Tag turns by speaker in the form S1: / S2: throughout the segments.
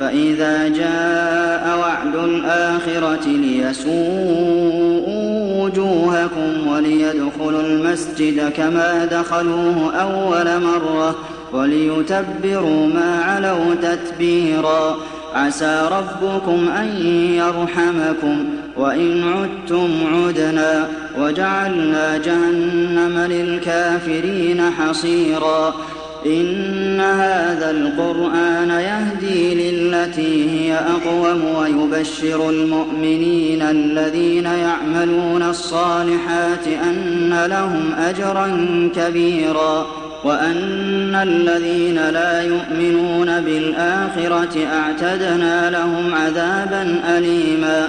S1: فإذا جاء وعد الآخرة ليسوءوا وجوهكم وليدخلوا المسجد كما دخلوه أول مرة وليتبروا ما علوا تتبيرا. عسى ربكم أن يرحمكم وإن عدتم عدنا. وجعلنا جهنم للكافرين حصيرا. إن هذا القرآن يهدي للتي هي أقوم ويبشر المؤمنين الذين يعملون الصالحات أن لهم أجرا كبيرا وأن الذين لا يؤمنون بالآخرة أعتدنا لهم عذابا أليما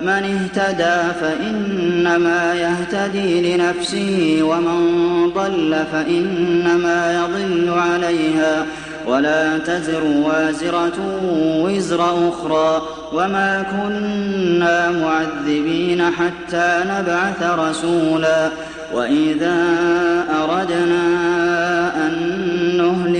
S1: من اهتدى فإنما يهتدي لنفسه ومن ضل فإنما يضل عليها. ولا تزر وازرة وزر أخرى. وما كنا معذبين حتى نبعث رسولا. وإذا أردنا أن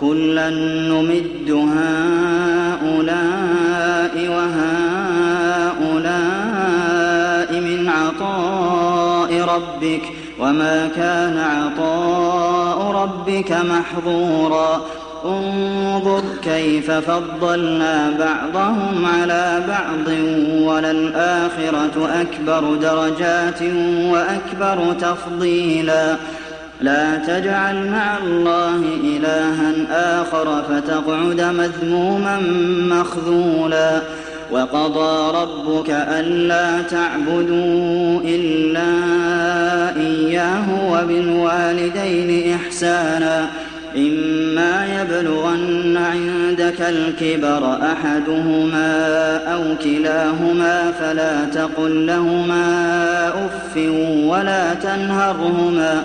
S1: كلا نمد هؤلاء وهؤلاء من عطاء ربك وما كان عطاء ربك محظورا انظر كيف فضلنا بعضهم على بعض وللآخرة أكبر درجات وأكبر تفضيلا لا تجعل مع الله إلها آخر فتقعد مذموما مخذولا. وقضى ربك ألا تعبدوا إلا إياه وبالوالدين إحسانا. إما يبلغن عندك الكبر أحدهما أو كلاهما فلا تقل لهما أف ولا تنهرهما.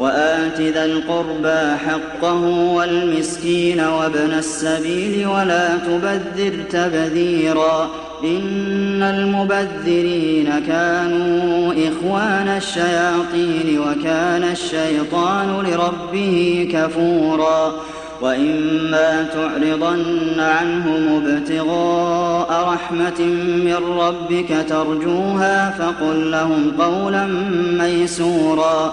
S1: وآت ذا القربى حقه والمسكين وابن السبيل ولا تبذر تبذيرا إن المبذرين كانوا إخوان الشياطين وكان الشيطان لربه كفورا وإما تعرضن عنهم ابتغاء رحمة من ربك ترجوها فقل لهم قولا ميسورا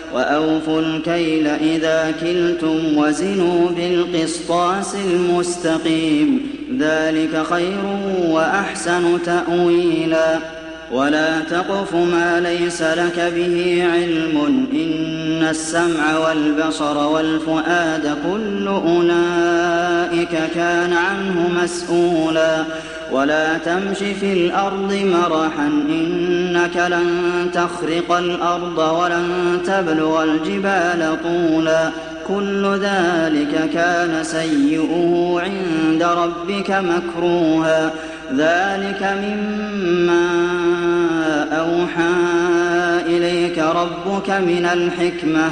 S1: وأوفوا الكيل إذا كلتم وزنوا بالقسطاس المستقيم. ذلك خير وأحسن تأويلا. ولا تقف ما ليس لك به علم. إن السمع والبصر والفؤاد كل أولئك كان عنه مسؤولا. ولا تمش في الأرض مرحا إنك لن تخرق الأرض ولن تبلغ الجبال طولا. كل ذلك كان سيئه عند ربك مكروها. ذلك مما أوحى إليك ربك من الحكمة.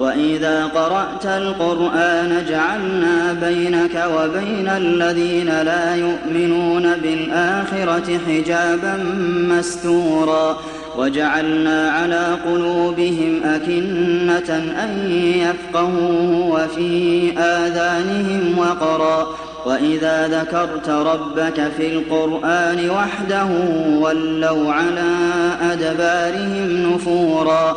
S1: وإذا قرأت القرآن جعلنا بينك وبين الذين لا يؤمنون بالآخرة حجابا مستورا وجعلنا على قلوبهم أكنة أن يفقهوا وفي آذانهم وقرا وإذا ذكرت ربك في القرآن وحده ولوا على أدبارهم نفورا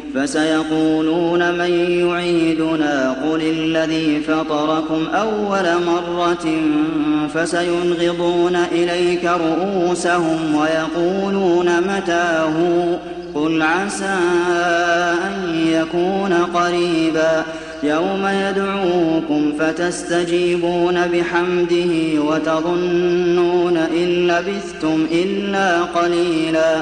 S1: فسيقولون من يعيدنا قل الذي فطركم أول مرة فسينغضون إليك رؤوسهم ويقولون متاه قل عسى أن يكون قريبا يوم يدعوكم فتستجيبون بحمده وتظنون إن لبثتم إلا قليلا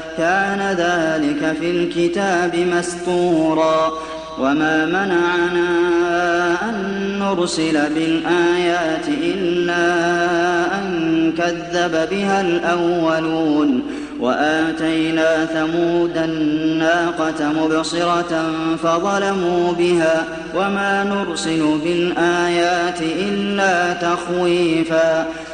S1: كان ذلك في الكتاب مسطورا وما منعنا أن نرسل بالآيات إلا أن كذب بها الأولون. وآتينا ثمود الناقة مبصرة فظلموا بها. وما نرسل بالآيات إلا تخويفا.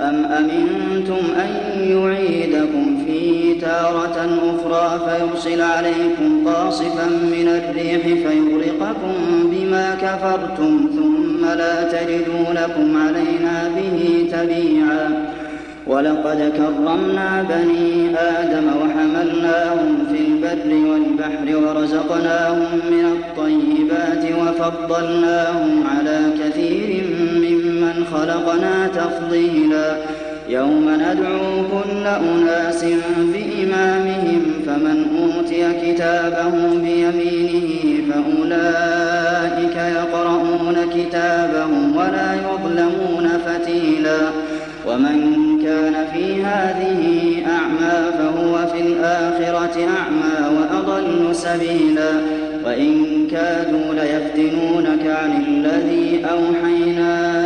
S1: أم أمنتم أن يعيدكم فيه تارة أخرى فيرسل عليكم قاصفا من الريح فيغرقكم بما كفرتم ثم لا تجدوا لكم علينا به تبيعا. ولقد كرمنا بني آدم وحملناهم في البر والبحر ورزقناهم من الطيبات وفضلناهم على كثير خلقنا تفضيلا. يوم ندعو كل أناس بإمامهم فمن أوتي كتابه بيمينه فأولئك يقرؤون كتابهم ولا يظلمون فتيلا. ومن كان في هذه أعمى فهو في الآخرة أعمى وأضل سبيلا. وإن كادوا ليفتنونك عن الذي أوحينا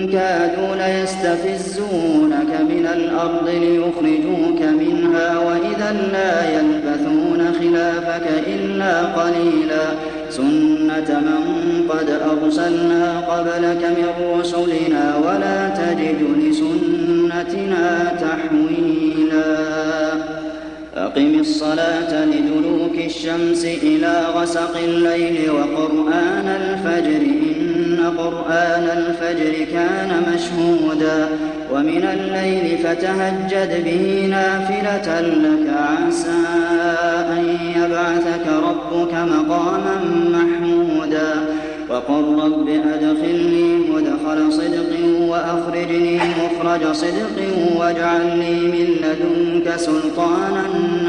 S1: كادوا ليستفزونك من الأرض ليخرجوك منها وإذا لا يلبثون خلافك إلا قليلا. سنة من قد أرسلنا قبلك من رسلنا ولا تجد لسنتنا تحويلا. أقم الصلاة لدلوك الشمس إلى غسق الليل وقرآن الفجر قرآن الفجر كان مشهودا ومن الليل فتهجد به نافلة لك عسى أن يبعثك ربك مقاما محمودا وقل رب أدخلني مدخل صدق وأخرجني مخرج صدق واجعل لي من لدنك سلطانا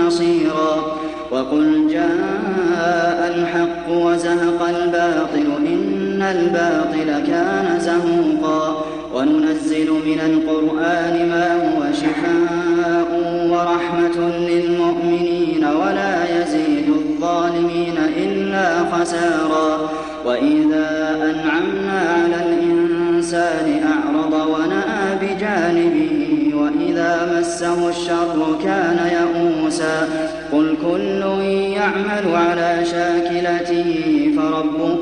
S1: نصيرا وقل جاء الحق وزهق الباطل إن الباطل كان زهوقا وننزل من القرآن ما هو شفاء ورحمة للمؤمنين ولا يزيد الظالمين إلا خسارا وإذا أنعمنا على الإنسان أعرض ونأى بجانبه وإذا مسه الشر كان يئوسا قل كل يعمل على شاكلته فربكم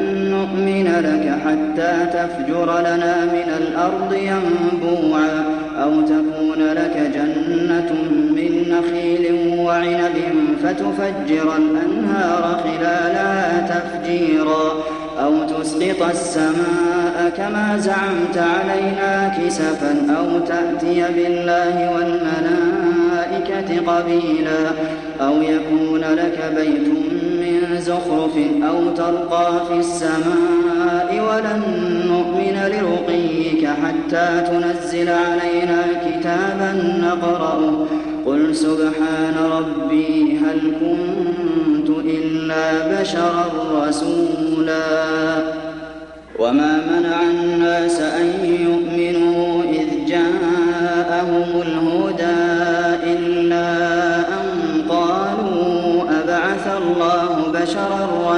S1: نؤمن لك حتى تفجر لنا من الأرض ينبوعا أو تكون لك جنة من نخيل وعنب فتفجر الأنهار خلالها تفجيرا أو تسقط السماء كما زعمت علينا كسفا أو تأتي بالله والملائكة قبيلا أو يكون لك بيت زخرف أو ترقى في السماء ولن نؤمن لرقيك حتى تنزل علينا كتابا نقرأه. قل سبحان ربي هل كنت إلا بشرا رسولا. وما منع الناس أن يؤمنوا إذ جاءهم الهدى.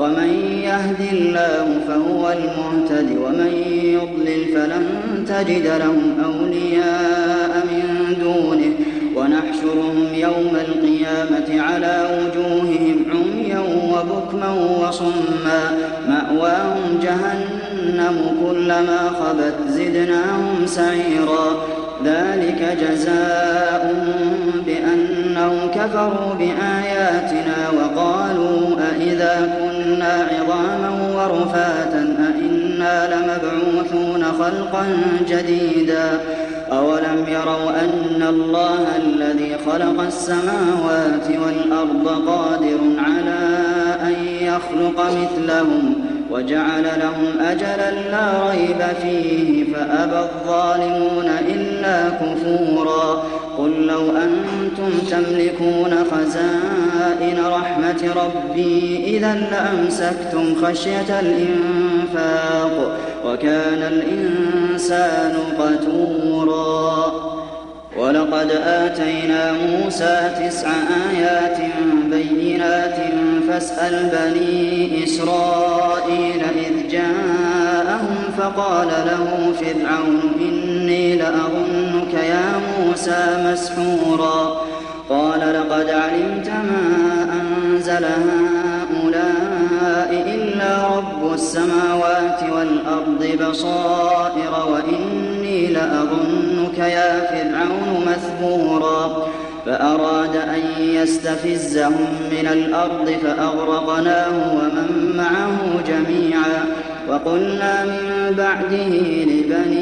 S1: ومن يهد الله فهو المهتد ومن يضلل فلن تجد لهم أولياء من دونه ونحشرهم يوم القيامة على وجوههم عميا وبكما وصما مأواهم جهنم كلما خبت زدناهم سعيرا ذلك جزاؤهم بأنهم كفروا بآياتنا وقالوا أإذا كنا عظاما ورفاتا أإنا لمبعوثون خلقا جديدا. أولم يروا أن الله الذي خلق السماوات والأرض قادر على أن يخلق مثلهم وجعل لهم أجلا لا ريب فيه فأبى الظالمون إلا كفورا. قل لو أنتم تملكون خزائن رحمة ربي إذا لأمسكتم خشية الإنفاق وكان الإنسان قتورا. ولقد آتينا موسى تسع آيات بينات فاسأل بني إسرائيل إذ جاءهم فقال له فرعون إني لأظنك يا موسى مسحورا. قال لقد علمت ما أنزل هؤلاء إلا رب السماوات والأرض بصائر وإني لأظنك يا فرعون مثبورا. فأراد أن يستفزهم من الأرض فأغرقناه ومن معه جميعا. وقلنا من بعده لبني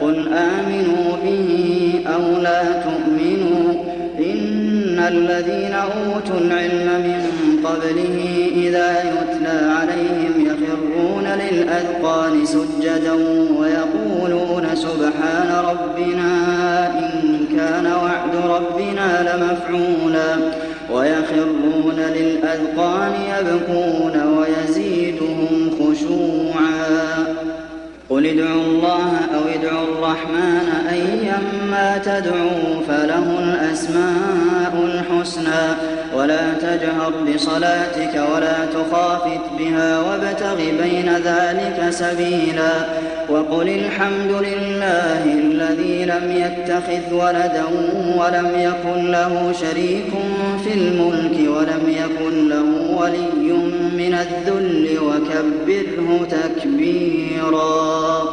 S1: قل آمنوا به أو لا تؤمنوا إن الذين أوتوا العلم من قبله إذا يتلى عليهم يخرون للأذقان سجدا ويقولون سبحان ربنا إن كان وعد ربنا لمفعولا ويخرون للأذقان يبكون الرحمن أيما تدعوا فله الأسماء الحسنى. ولا تجهر بصلاتك ولا تخافت بها وابتغ بين ذلك سبيلا. وقل الحمد لله الذي لم يتخذ ولدا ولم يكن له شريك في الملك ولم يكن له ولي من الذل وكبره تكبيرا.